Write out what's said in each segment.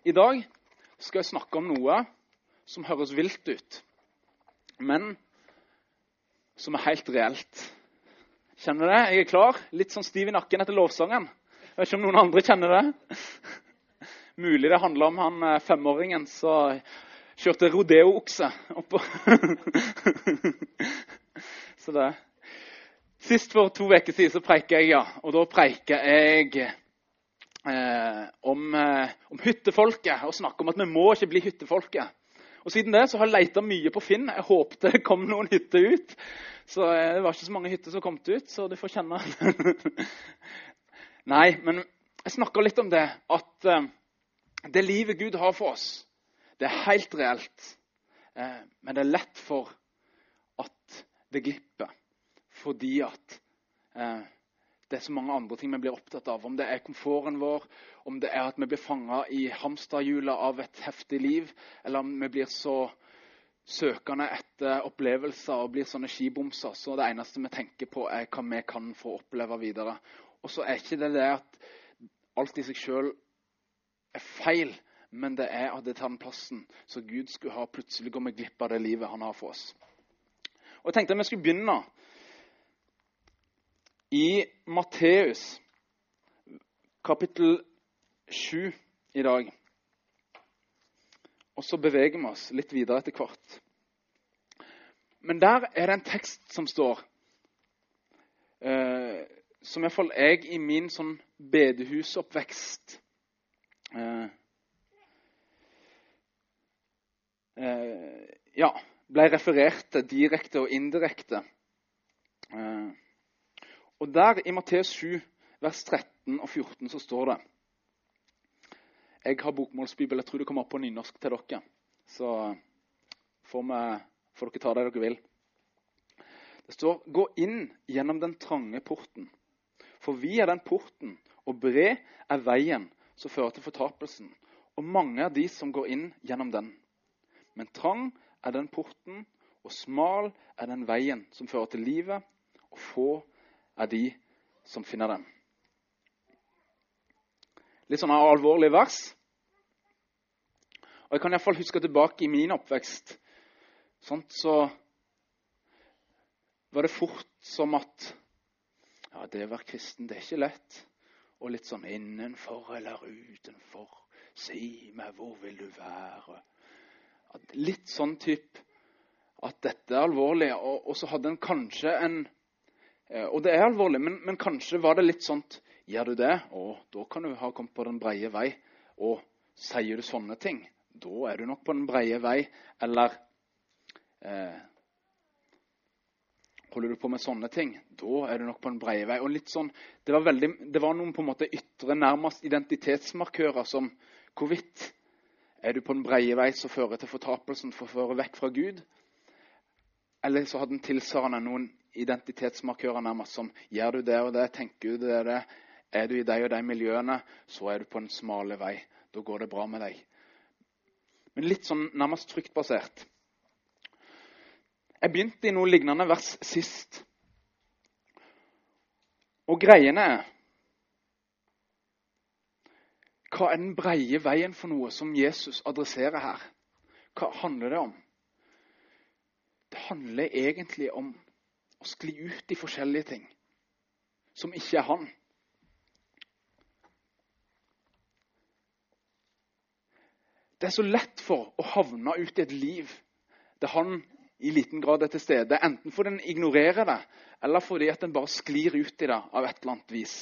I dag skal jeg snakke om noe som høres vilt ut, men som er helt reelt. Kjenner du det? Jeg er klar. Litt sånn stiv i nakken etter lovsangen. Jeg vet ikke om noen andre kjenner det. Mulig det handler om han eh, femåringen som kjørte rodeo-okse oppå Så det Sist for to uker siden så preiker jeg, ja. Og da preiker jeg om, eh, om, hyttefolket og snakker om at vi må ikke bli hyttefolket. Og Siden det så har jeg leita mye på Finn. Jeg håpte det kom noen hytter ut. Så eh, Det var ikke så mange hytter som kom ut, så du får kjenne Nei, men jeg snakker litt om det at eh, det livet Gud har for oss, det er helt reelt. Eh, men det er lett for at det glipper fordi at eh, det er så mange andre ting vi blir opptatt av. Om det er komforten vår, om det er at vi blir fanga i hamsterhjulet av et heftig liv, eller om vi blir så søkende etter opplevelser og blir sånne skibomser, så det eneste vi tenker på, er hva vi kan få oppleve videre. Og så er ikke det det at alt i seg sjøl er feil, men det er at det tar den plassen så Gud skulle ha plutselig gå med glipp av det livet han har for oss. Og Jeg tenkte at vi skulle begynne i Matteus kapittel 7 i dag. Og så beveger vi oss litt videre etter hvert. Men der er det en tekst som står, eh, som iallfall jeg i min sånn bedehusoppvekst eh, eh, Ja, ble referert til direkte og indirekte. Eh, og der i Matteus 7, vers 13 og 14, så står det Jeg har bokmålsbibel. Jeg tror det kommer opp på nynorsk til dere. Så får, vi, får dere ta det dere vil. Det står Gå inn gjennom den trange porten. For vi er den porten, og bred er veien som fører til fortapelsen. Og mange er de som går inn gjennom den. Men trang er den porten, og smal er den veien som fører til livet, og få er de som finner dem. Litt sånn alvorlig vers. Og Jeg kan iallfall huske tilbake i min oppvekst. Sånt, så var det fort som at ja, det å være kristen, det er ikke lett. Og litt sånn innenfor eller utenfor. Si meg, hvor vil du være? Litt sånn type at dette er alvorlig. Og, og så hadde en kanskje en og det er alvorlig, men, men, kanskje var det litt sånn Gjør du det, og da kan du ha kommet på den breie vei. Og sier du sånne ting, da er du nok på den breie vei. Eller eh, holder du på med sånne ting, da er du nok på den breie vei. Og litt sånn, Det var, veldig, det var noen på en måte ytre, nærmest identitetsmarkører som hvorvidt er du på den breie vei som fører til fortapelsen, for å føre vekk fra Gud? Eller så hadde den tilsvarende noen identitetsmarkører nærmest som gjør du det og det, tenker du det og det, er du i de og de miljøene, så er du på den smale vei. Da går det bra med deg. Men litt sånn nærmest fryktbasert. Jeg begynte i noe lignende vers sist. Og greiene er Hva er den breie veien for noe som Jesus adresserer her? Hva handler det om? Det handler egentlig om å skli ut i forskjellige ting som ikke er han. Det er så lett for å havne ut i et liv der han i liten grad er til stede. Enten fordi en ignorerer det, eller fordi at en bare sklir ut i det av et eller annet vis.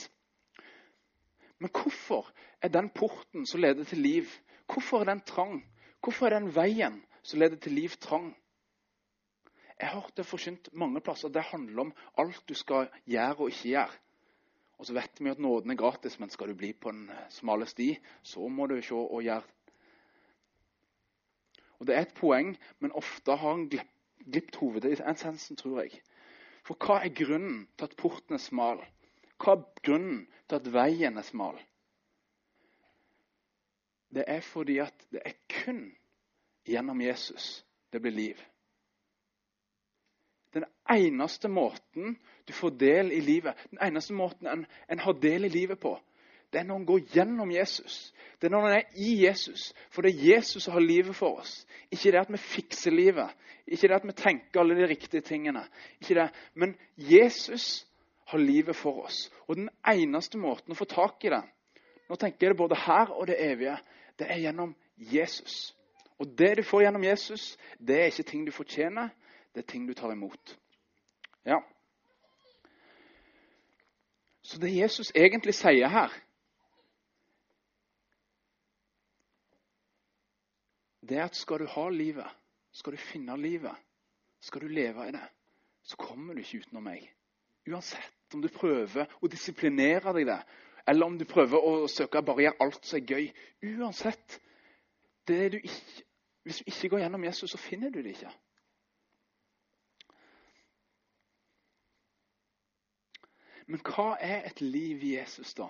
Men hvorfor er den porten som leder til liv, hvorfor er den trang? Hvorfor er den veien som leder til liv, trang? Jeg har det forkynt mange plasser. Det handler om alt du skal gjøre og ikke gjøre. Og så vet vi at nåden er gratis, men skal du bli på en eh, smale sti, så må du se og gjøre. Og Det er et poeng, men ofte har en glipt hovedet i essensen, tror jeg. For hva er grunnen til at porten er smal? Hva er grunnen til at veien er smal? Det er fordi at det er kun gjennom Jesus det blir liv. Eneste måten du får del i livet, den eneste måten en, en har del i livet på, det er når en går gjennom Jesus. Det er når en er i Jesus. For det er Jesus som har livet for oss. Ikke det at vi fikser livet. Ikke det at vi tenker alle de riktige tingene. Ikke det. Men Jesus har livet for oss. Og den eneste måten å få tak i det Nå tenker jeg det både her og det evige. Det er gjennom Jesus. Og det du får gjennom Jesus, det er ikke ting du fortjener. Det er ting du tar imot. Ja. Så det Jesus egentlig sier her Det er at skal du ha livet, skal du finne livet, skal du leve i det, så kommer du ikke utenom meg. Uansett om du prøver å disiplinere deg det, eller om du prøver å søke bare gjøre alt som er gøy. Uansett. Du ikke, hvis du ikke går gjennom Jesus, så finner du det ikke. Men hva er et liv i Jesus, da?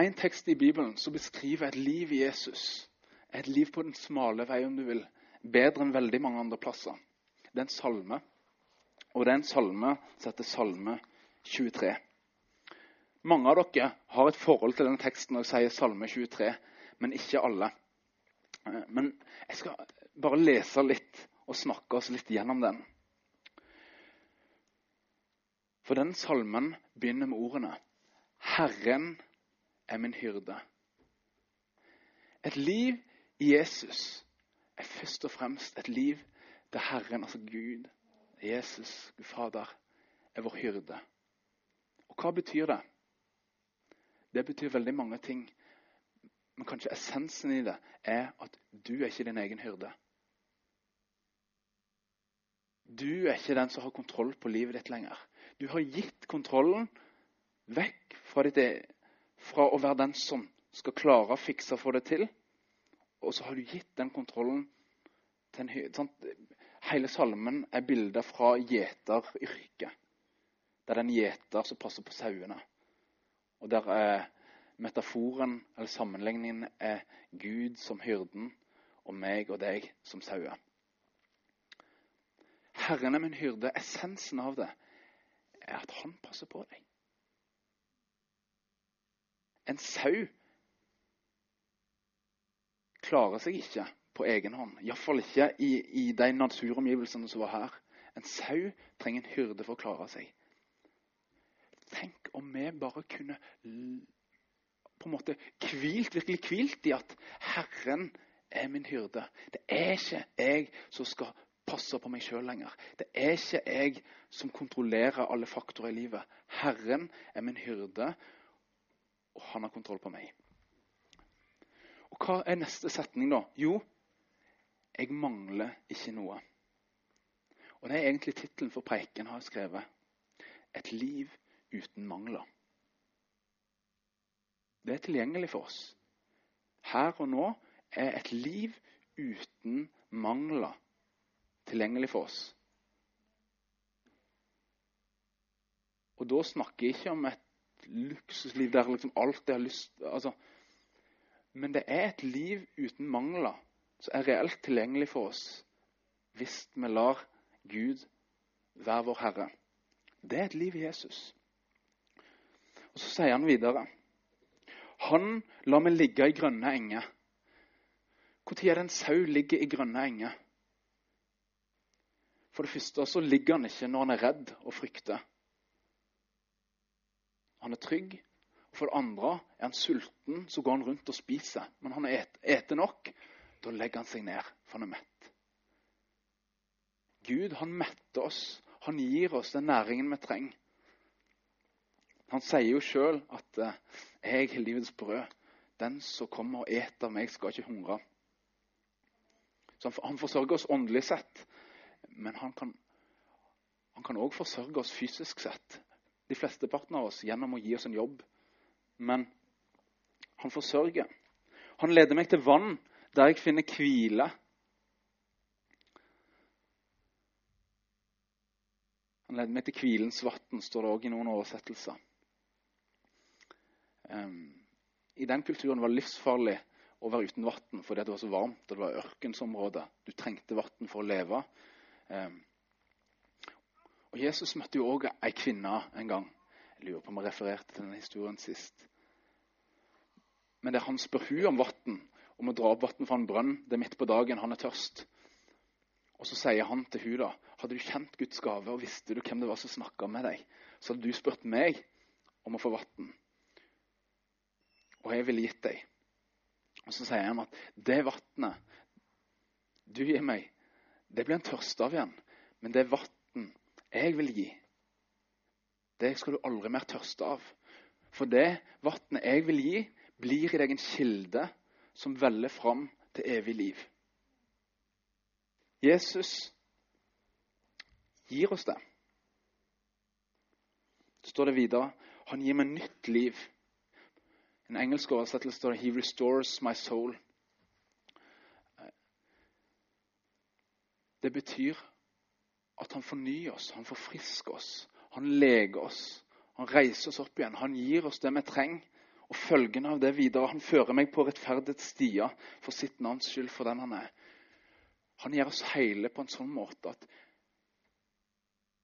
En tekst i Bibelen som beskriver et liv i Jesus, et liv på den smale vei, om du vil, bedre enn veldig mange andre plasser. Det er en salme, og det er en salme som heter Salme 23. Mange av dere har et forhold til denne teksten når jeg sier Salme 23, men ikke alle. Eh, men jeg skal bare lese litt og snakke oss litt gjennom den. For den salmen begynner med ordene 'Herren er min hyrde'. Et liv i Jesus er først og fremst et liv der Herren, altså Gud, Jesus, Gud Fader, er vår hyrde. Og hva betyr det? Det betyr veldig mange ting. Men kanskje essensen i det er at du er ikke din egen hyrde. Du er ikke den som har kontroll på livet ditt lenger. Du har gitt kontrollen vekk fra, ditt, e- fra å være den som skal klare å fikse få det til. Og så har du gitt den kontrollen til en sant? Hele salmen er bilder fra gjeteryrket. Det er den gjeter som passer på sauene. Og der er metaforen, eller sammenligningen, er Gud som hyrden og meg og deg som sauer. Herren er min hyrde. Essensen av det er at han passer på deg. En sau klarer seg ikke på egen hånd. Iallfall ikke i, i de naturomgivelsene som var her. En sau trenger en hyrde for å klare seg. Tenk om vi bare kunne på en måte kvilt, virkelig kvilt i at Herren er min hyrde. Det er ikke jeg som skal passe på meg sjøl lenger. Det er ikke jeg som kontrollerer alle faktorer i livet. Herren er min hyrde, og han har kontroll på meg. Og Hva er neste setning, da? Jo, jeg mangler ikke noe. Og Det er egentlig tittelen for preiken har jeg skrevet. Et liv uten mangler. Det er tilgjengelig for oss. Her og nå er et liv uten mangler tilgjengelig for oss. Og da snakker jeg ikke om et luksusliv der liksom alt jeg har lyst altså, Men det er et liv uten mangler som er reelt tilgjengelig for oss hvis vi lar Gud være vår Herre. Det er et liv i Jesus. Og Så sier han videre Han lar meg ligge i grønne enger. Når er det en sau ligger i grønne enger? For det første så ligger han ikke når han er redd og frykter. Han er trygg. Og For det andre er han sulten, så går han rundt og spiser. Men han et, eter nok. Da legger han seg ned, for han er mett. Gud han metter oss. Han gir oss den næringen vi trenger. Han sier jo sjøl at eh, 'jeg er livets brød'. Den som kommer og eter meg, skal ikke hungre. Så han forsørger oss åndelig sett. Men han kan han òg forsørge oss fysisk sett. De fleste partene av oss gjennom å gi oss en jobb. Men han forsørger. Han leder meg til vann der jeg finner hvile. Han leder meg til hvilens vann, står det òg i noen oversettelser. Um, I den kulturen var det livsfarlig å være uten vann fordi det var så varmt og det var ørkensområde. Du trengte vann for å leve. Og Jesus møtte jo òg ei kvinne en gang. Jeg lurer på om jeg refererte til den historien sist. Men det er han spør hun om vann, om å dra opp vann fra en brønn. Det er midt på dagen, han er tørst. Og så sier han til hun da, hadde du kjent Guds gave og visste du hvem det var som snakka med deg, så hadde du spurt meg om å få vann. Og jeg ville gitt deg. Og så sier han at det vannet du gir meg, det blir en tørst av igjen. Men det vann jeg vil gi, det skal du aldri mer tørste av. For det vannet jeg vil gi, blir i deg en kilde som veller fram til evig liv. Jesus gir oss det. Så står det videre han gir meg nytt liv. I en engelsk oversettelse står det 'He restores my soul'. Det betyr at han fornyer oss, han forfrisker oss, han leger oss. Han reiser oss opp igjen. Han gir oss det vi trenger. Og følgende av det videre. Han fører meg på rettferdighets for sitt navns skyld, for den han er. Han gjør oss hele på en sånn måte at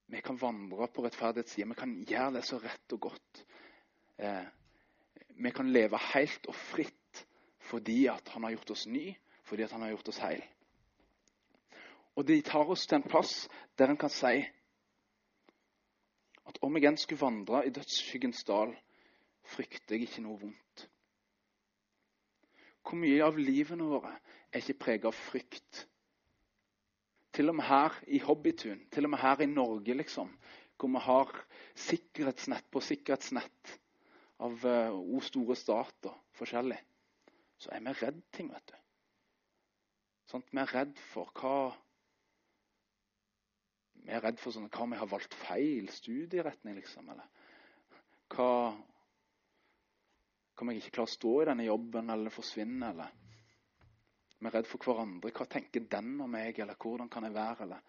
vi kan vandre på rettferdighetssida. Vi kan gjøre det så rett og godt. Eh, vi kan leve helt og fritt fordi at han har gjort oss ny, fordi at han har gjort oss heil. Og de tar oss til en plass der en kan si at om jeg enn skulle vandre i dødsskyggens dal, frykter jeg ikke noe vondt. Hvor mye av livene våre er ikke preget av frykt? Til og med her i Hobbytun, til og med her i Norge, liksom, hvor vi har sikkerhetsnett på sikkerhetsnett av uh, store stater forskjellig, så er vi redd ting, vet du. Sånn, vi er redd for hva Vi er redd for sånn, hva om vi har valgt feil studieretning, liksom. Eller hva Kan jeg ikke klare å stå i denne jobben, eller forsvinne, eller vi er redd for hverandre. Hva tenker den om meg, eller hvordan kan jeg være? eller...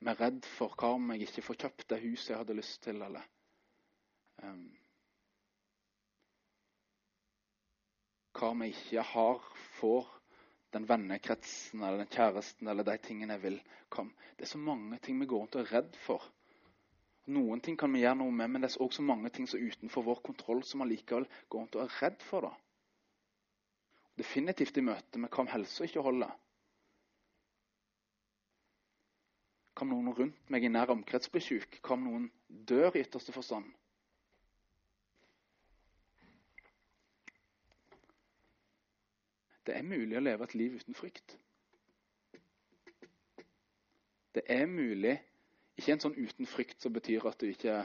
Vi er redd for hva om jeg ikke får kjøpt det huset jeg hadde lyst til, eller um, Hva om jeg ikke har, får den vennekretsen eller den kjæresten eller de tingene jeg vil. Kom. Det er så mange ting vi går rundt og er redd for. Noen ting kan vi gjøre noe med, men det er også mange ting som er utenfor vår kontroll som vi likevel går rundt og er redd for. da. Definitivt i møte med hva om helsa ikke holder. Hva om noen rundt meg i nær omkrets blir syk? Hva om noen dør i ytterste forstand? Det er mulig å leve et liv uten frykt. Det er mulig, ikke en sånn uten frykt som betyr at du ikke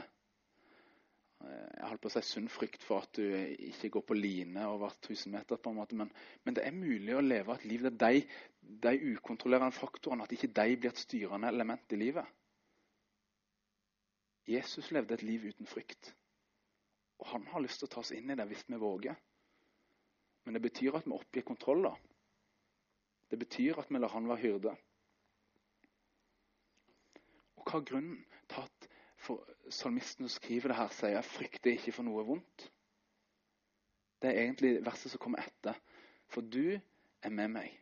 jeg holdt på å si sunn frykt for at du ikke går på line over 1000 meter. på en måte, men, men, det er mulig å leve et liv der de, de ukontrollerende faktorene at ikke de blir et styrende element i livet. Jesus levde et liv uten frykt. Og han har lyst til å ta oss inn i det hvis vi våger. Men det betyr at vi oppgir kontroll. da. Det betyr at vi lar han være hyrde. Og hva er grunnen til at salmisten som skriver det her, sier jeg frykter ikke for noe vondt. Det er egentlig verset som kommer etter. For du er med meg.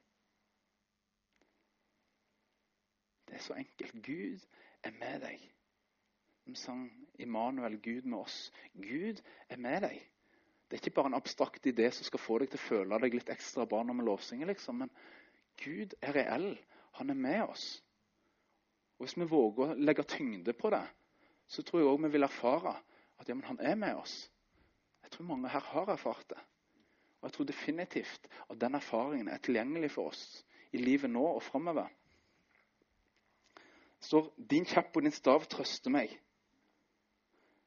Det er så enkelt. Gud er med deg. Vi sang Immanuel, Gud med oss. Gud er med deg. Det er ikke bare en abstrakt idé som skal få deg til å føle deg litt ekstra barn med vi lovsynger, liksom. Men Gud er reell. Han er med oss. Og Hvis vi våger å legge tyngde på det, så tror jeg òg vi vil erfare at ja, han er med oss. Jeg tror mange her har erfart det. Og jeg tror definitivt at den erfaringen er tilgjengelig for oss i livet nå og framover. står 'Din kjapp og din stav trøster meg'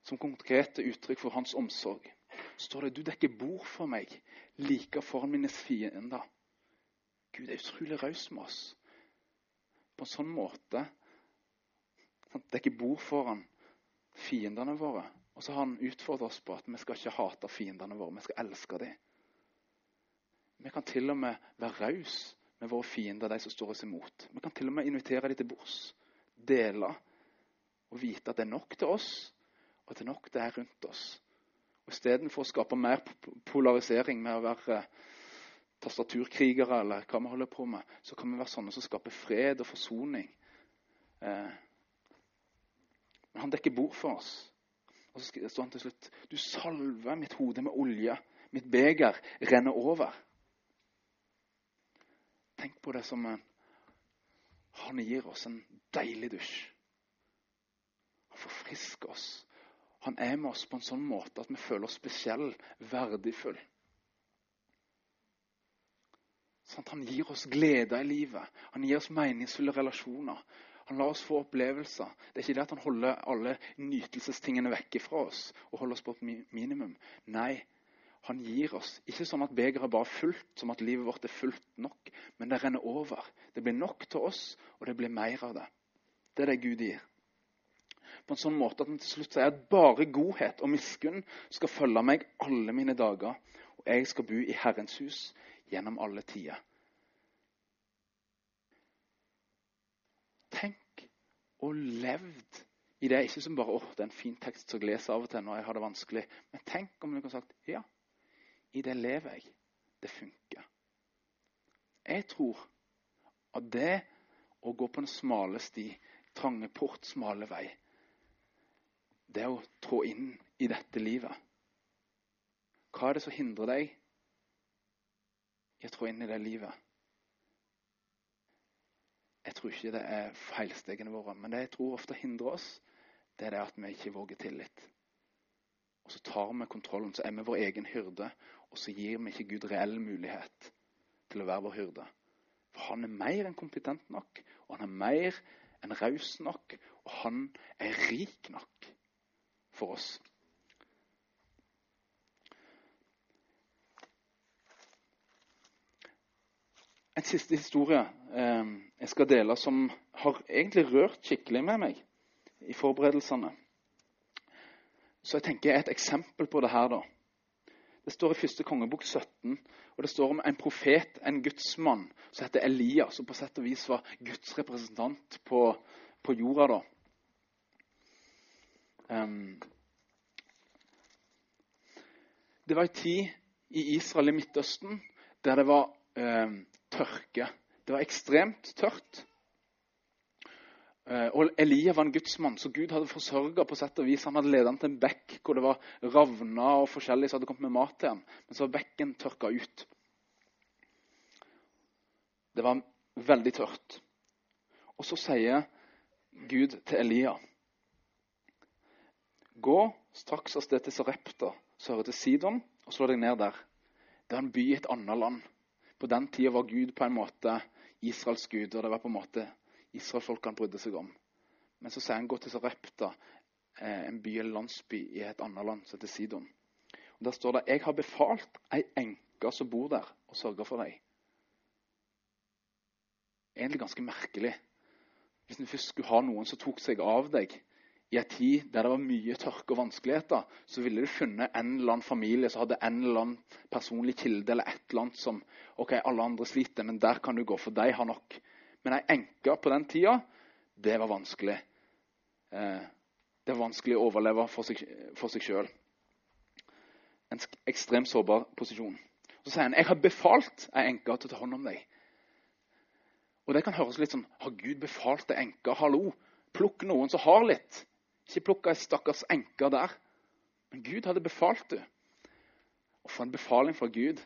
som konkrete uttrykk for hans omsorg. Står det 'Du dekker bord for meg, like foran mine fiender'. Gud er utrolig raus med oss på en sånn måte. Han dekker bord foran fiendene våre. Og så har han utfordret oss på at vi skal ikke hate fiendene våre, vi skal elske dem. Vi kan til og med være raus med våre fiender, de som står oss imot. Vi kan til og med invitere dem til bords. Dele og vite at det er nok til oss, og at det er nok det er rundt oss. Og Istedenfor å skape mer polarisering med å være tastaturkrigere eller hva vi holder på med, så kan vi være sånne som skaper fred og forsoning Eh, men han dekker bord for oss. Og så står han til slutt Du salver mitt hode med olje. Mitt beger renner over. Tenk på det som han gir oss en deilig dusj. Han forfrisker oss. Han er med oss på en sånn måte at vi føler oss spesiell, verdifull. Sånn han gir oss glede i livet. Han gir oss meningsfulle relasjoner. Han lar oss få opplevelser. Det er ikke det at han holder alle nytelsestingene vekke fra oss og holder oss på et minimum. Nei, han gir oss ikke sånn at begeret er bare fullt, som at livet vårt er fullt nok, men det renner over. Det blir nok til oss, og det blir mer av det. Det er det Gud gir. På en sånn måte at han til slutt sier at bare godhet og miskunn skal følge meg alle mine dager, og jeg skal bo i Herrens hus gjennom alle tider. Tenk og levd i det. Ikke som bare åh, det er en fin tekst som jeg leser av og til når jeg har det vanskelig. Men tenk om du kunne sagt ja, i det lever jeg. Det funker. Jeg tror at det å gå på en smale sti, trange port, smale vei, det å trå inn i dette livet. Hva er det som hindrer deg i å trå inn i det livet? Jeg tror ikke det er feilstegene våre, men det jeg tror ofte hindrer oss, det er det at vi ikke våger tillit. Og så tar vi kontrollen, så er vi vår egen hyrde. Og så gir vi ikke Gud reell mulighet til å være vår hyrde. For han er mer enn kompetent nok, og han er mer enn raus nok, og han er rik nok for oss. En siste historie eh, jeg skal dele, som har egentlig rørt skikkelig med meg i forberedelsene. Så jeg tenker et eksempel på det her, da. Det står i første kongebok 17, og det står om en profet, en gudsmann, som heter Elias, som på sett og vis var Guds representant på, på jorda. da. Um, det var en tid i Israel i Midtøsten der det var eh, tørke. Det var ekstremt tørt. Eh, og Elia var en gudsmann, så Gud hadde forsørga på sett og vis. Han hadde ledet ham til en bekk hvor det var ravner og forskjellig som hadde kommet med mat til ham. Men så var bekken tørka ut. Det var veldig tørt. Og så sier Gud til Elia Gå straks av sted til Sarepta, søre til Sidon, og slå deg ned der. Det er en by i et annet land. På den tida var Gud på en måte Israels gud, og det var på en måte israelfolkene brydde seg om. Men så sier han gå til Sarepta, eh, en by eller landsby i et annet land som heter Sidon. Og Der står det jeg har befalt ei enke som bor der, å sørge for deg. Egentlig ganske merkelig. Hvis du først skulle ha noen som tok seg av deg i en tid der det var mye tørke og vanskeligheter, så ville du funnet en eller annen familie som hadde en eller annen personlig kilde eller et eller annet som ok, alle andre sliter, men der kan du gå, for de har nok. Men ei enke på den tida, det var vanskelig. Eh, det var vanskelig å overleve for seg, sjøl. En ekstremt sårbar posisjon. Så sier han jeg har befalt ei enke til å ta hånd om deg. Og Det kan høres litt sånn Har Gud befalt ei enke? Hallo, plukk noen som har litt. Ikke plukk ei stakkars enke der. Men Gud hadde befalt det. Å få en befaling fra Gud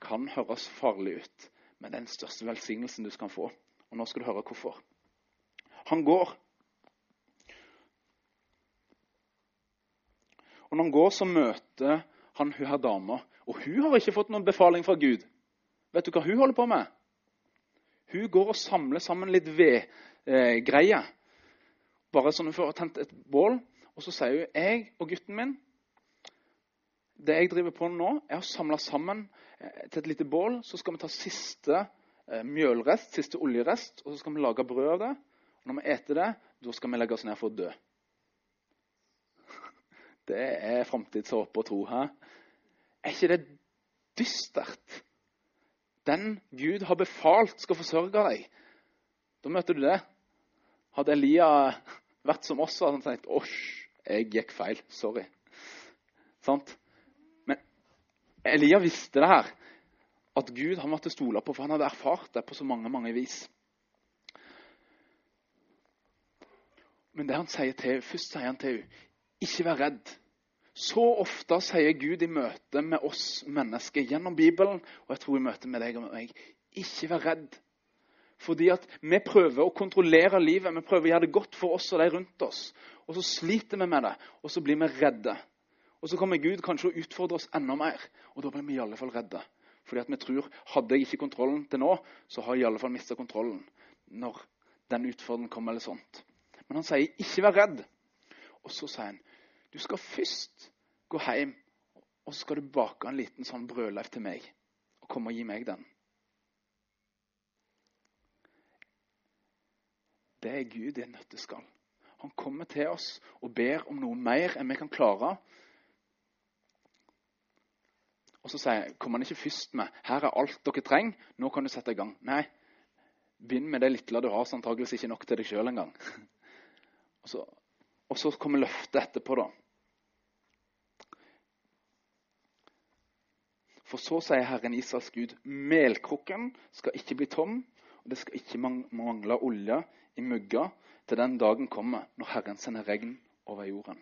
kan høres farlig ut, men det er den største velsignelsen du skal få. Og nå skal du høre hvorfor. Han går. Og når han går, så møter han hun her dama. Og hun har ikke fått noen befaling fra Gud. Vet du hva hun holder på med? Hun går og samler sammen litt vedgreier. Eh, Bare sånn hun får tent et bål. Og så sier hun jeg og gutten min Det jeg driver på nå, er å samle sammen eh, til et lite bål. Så skal vi ta siste Eh, mjølrest, siste oljerest, og så skal vi lage brød av det. Og når vi eter det, da skal vi legge oss ned for å dø. Det er framtidshåp og tro. Her. Er ikke det dystert? Den Gud har befalt skal forsørge deg. Da møter du det. Hadde Elia vært som oss, han sagt Åsj, jeg gikk feil. Sorry. Sant? Men Elia visste det her at Gud han måtte stole på, for han hadde erfart det på så mange mange vis. Men det han sier til, først sier han til henne ikke vær redd. Så ofte sier Gud i møte med oss mennesker gjennom Bibelen, og jeg tror i møte med deg og meg, ikke vær redd. Fordi at vi prøver å kontrollere livet, vi prøver å gjøre det godt for oss og de rundt oss. Og så sliter vi med det, og så blir vi redde. Og så kommer Gud kanskje og utfordrer oss enda mer, og da blir vi i alle fall redde. Fordi at vi tror hadde jeg ikke kontrollen til nå, så har jeg i alle fall mista kontrollen når den utfordringen kommer. eller sånt. Men han sier 'ikke vær redd'. Og så sier han du skal først gå hjem og så skal du bake en liten sånn brødleif til meg. Og komme og gi meg den. Det er Gud i en nøtteskall. Han kommer til oss og ber om noe mer enn vi kan klare. Og så sier, kommer han ikke først med 'Her er alt dere trenger. Nå kan du sette i gang'. Nei, begynn med det lille du har, så antakeligvis ikke nok til deg sjøl engang. Og og så kommer løftet etterpå, da. For så sier Herren Israels Gud, melkrukken skal ikke bli tom, og det skal ikke mangle olje i mugga til den dagen kommer når Herren sender regn over jorden.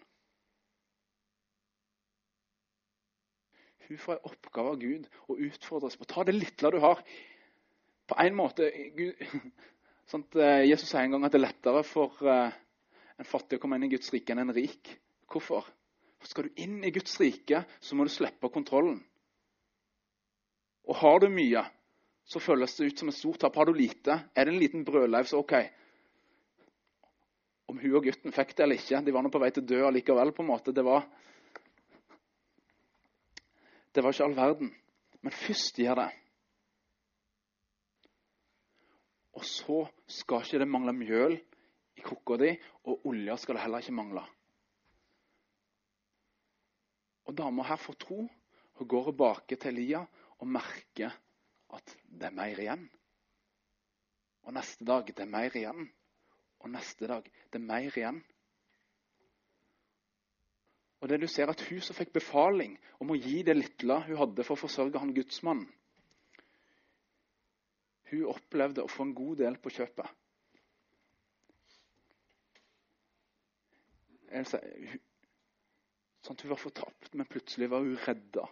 Hun får en oppgave av Gud å utfordres på ta det lille du har. På en måte Gud, sånn Jesus sier en gang at det er lettere for uh, en fattig å komme inn i Guds rike enn en rik. Hvorfor? For skal du inn i Guds rike, så må du slippe kontrollen. Og har du mye, så føles det ut som et stort tap. Har du lite, er det en liten brødleiv, så OK. Om hun og gutten fikk det eller ikke, de var nå på vei til å dø allikevel. på en måte. Det var, det var ikke all verden. Men først gjør det. Og så skal ikke det mangle mjøl i krukka di, og olje skal det heller ikke mangle. Og dama her får tro. Hun går tilbake til Elia og merker at det er mer igjen. Og neste dag det er mer igjen. Og neste dag det er mer igjen. Og det du ser at Hun som fikk befaling om å gi det lille hun hadde for å forsørge han gudsmannen, hun opplevde å få en god del på kjøpet. Sånn at Hun var fortapt, men plutselig var hun redda.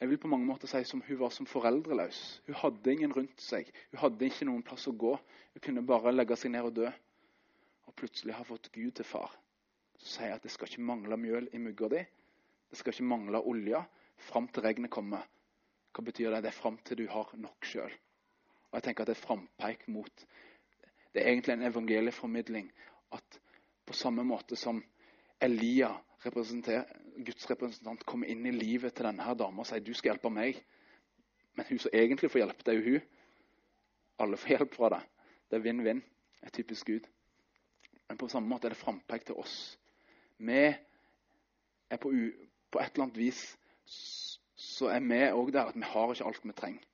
Jeg vil på mange måter si som hun var som foreldreløs. Hun hadde ingen rundt seg. Hun hadde ikke noen plass å gå. Hun kunne bare legge seg ned og dø. Og plutselig har fått Gud til far. Så sier jeg at det skal ikke mangle mjøl i mugga di. Det skal ikke mangle olje fram til regnet kommer. Hva betyr det? Det er fram til du har nok sjøl. Og jeg tenker at det er frampeik mot Det er egentlig en evangelieformidling. At på samme måte som Elia Guds representant kommer inn i livet til denne her dama og sier du skal hjelpe meg. Men hun som egentlig får hjelp, det er jo hun. Alle får hjelp fra det. Det er vinn-vinn. er typisk Gud. Men på samme måte er det frampekt til oss. Vi er på, på, et eller annet vis så er vi òg der at vi har ikke alt vi trenger.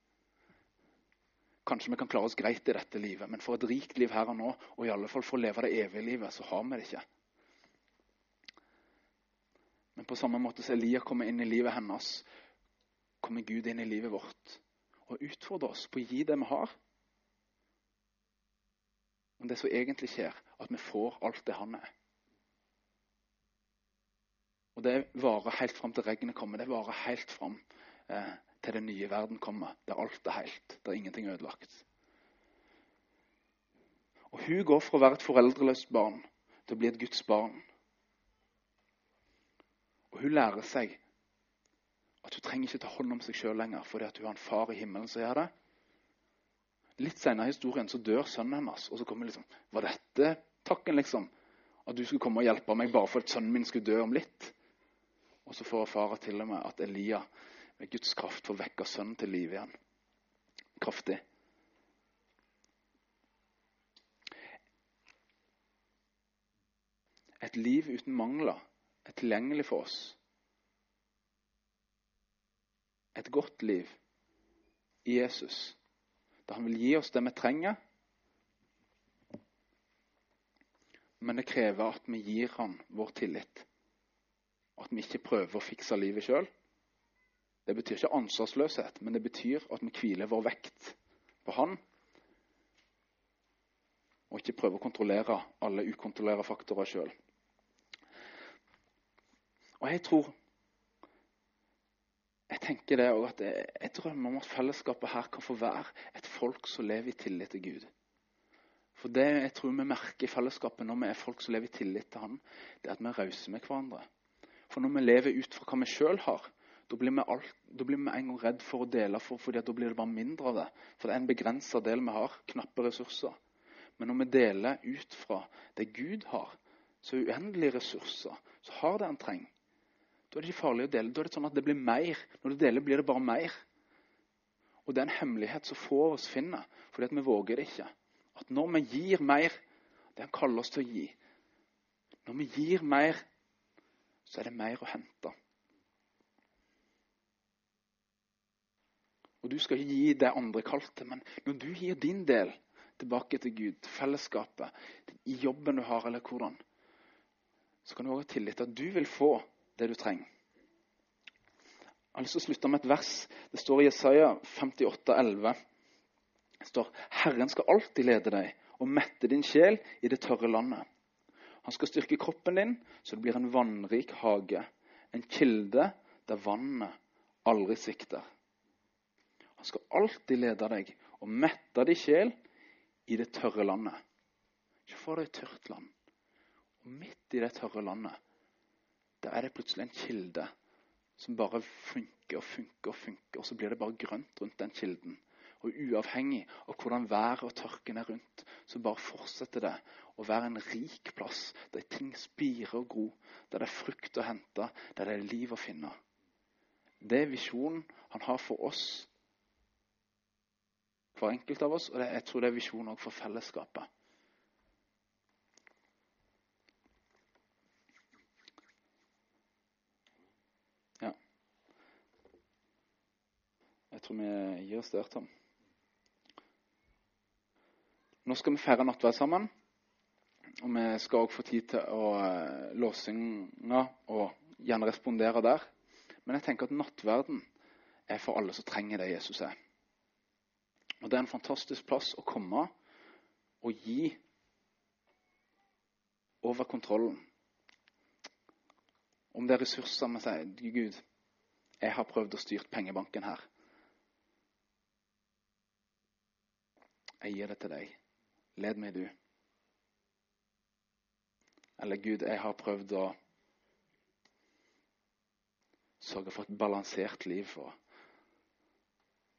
Kanskje vi kan klare oss greit i dette livet, men for et rikt liv her og nå, og i alle fall for å leve det evige livet, så har vi det ikke. Men på samme måte som Elia kommer inn i livet hennes, kommer Gud inn i livet vårt og utfordrer oss på å gi det vi har. Om det som egentlig skjer, at vi får alt det han er. Og det varer helt fram til regnet kommer. Det varer helt fram eh, til den nye verden kommer, der alt er helt, der ingenting er ødelagt. Og Hun går fra å være et foreldreløst barn til å bli et Guds barn. Og hun lærer seg at hun trenger ikke ta hånd om seg sjøl lenger fordi hun har en far i himmelen som gjør det. Litt senere i historien så dør sønnen hennes, og så kommer liksom Var dette takken, liksom? At du skulle komme og hjelpe meg bare for at sønnen min skulle dø om litt? Og så får fara til og med at Elia med Guds kraft får vekka sønnen til live igjen. Kraftig. Et liv uten mangler er tilgjengelig for oss. Et godt liv i Jesus, da han vil gi oss det vi trenger. Men det krever at vi gir han vår tillit. At vi ikke prøver å fikse livet sjøl. Det betyr ikke ansvarsløshet, men det betyr at vi hviler vår vekt på han. Og ikke prøve å kontrollere alle ukontrollerte faktorer sjøl. Og jeg tror jeg tenker det òg at jeg, jeg drømmer om at fellesskapet her kan få være et folk som lever i tillit til Gud. For det jeg tror vi merker i fellesskapet når vi er folk som lever i tillit til Han, det er at vi er rause med hverandre. For når vi lever ut fra hva vi sjøl har, da blir, alt, da blir vi en gang redd for å dele, for, fordi da blir det bare mindre av det. For det er en begrensa del vi har. Knappe ressurser. Men når vi deler ut fra det Gud har, så uendelige ressurser, så har det en treng. Da er det ikke farlig å dele. Da er det sånn at det blir mer. Når du deler, blir det bare mer. Og det er en hemmelighet som få oss finner, fordi vi våger det ikke. At når vi gir mer, det han kaller oss til å gi Når vi gir mer, så er det mer å hente. Og Du skal ikke gi det andre kalte, men når du gir din del tilbake til Gud, til fellesskapet, i jobben du har, eller hvordan, så kan du også ha tillit til at du vil få det du trenger. Jeg har lyst til å slutte med et vers. Det står i Jesaja 58, 11. Det står Herren skal alltid lede deg og mette din sjel i det tørre landet. Han skal styrke kroppen din så det blir en vannrik hage, en kilde der vannet aldri svikter. Han skal alltid lede deg og mette din sjel i det tørre landet. Ikke for deg et tørt land. Og midt i det tørre landet, der er det plutselig en kilde som bare funker og funker og funker. Og så blir det bare grønt rundt den kilden. Og uavhengig av hvordan været og tørken er rundt, så bare fortsetter det å være en rik plass der ting spirer og gror, der det er frukt å hente, der det er liv å finne. Det er visjonen han har for oss, for enkelt av oss, og jeg tror det er visjonen òg for fellesskapet. Ja. Jeg tror vi gir oss der, Tom. Nå skal vi feire nattverd sammen. Og vi skal òg få tid til å låsinga og gjerne respondere der. Men jeg tenker at nattverden er for alle som trenger det Jesus er. Og Det er en fantastisk plass å komme og gi over kontrollen. Om det er ressurser vi sier Gud, jeg har prøvd å styre pengebanken her. Jeg gir det til deg. Led meg, du. Eller Gud, jeg har prøvd å sørge for et balansert liv. Og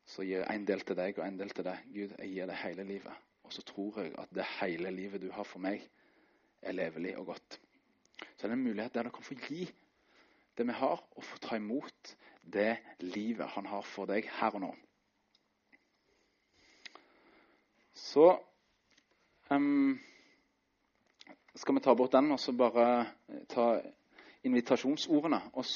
så gir jeg en del til deg og en del til deg. Gud, jeg gir deg hele livet. Og så tror jeg at det hele livet du har for meg, er levelig og godt. Så er det en mulighet der du kan få gi det vi har, og få ta imot det livet han har for deg her og nå. Så um, skal vi ta bort den og så bare ta invitasjonsordene. Og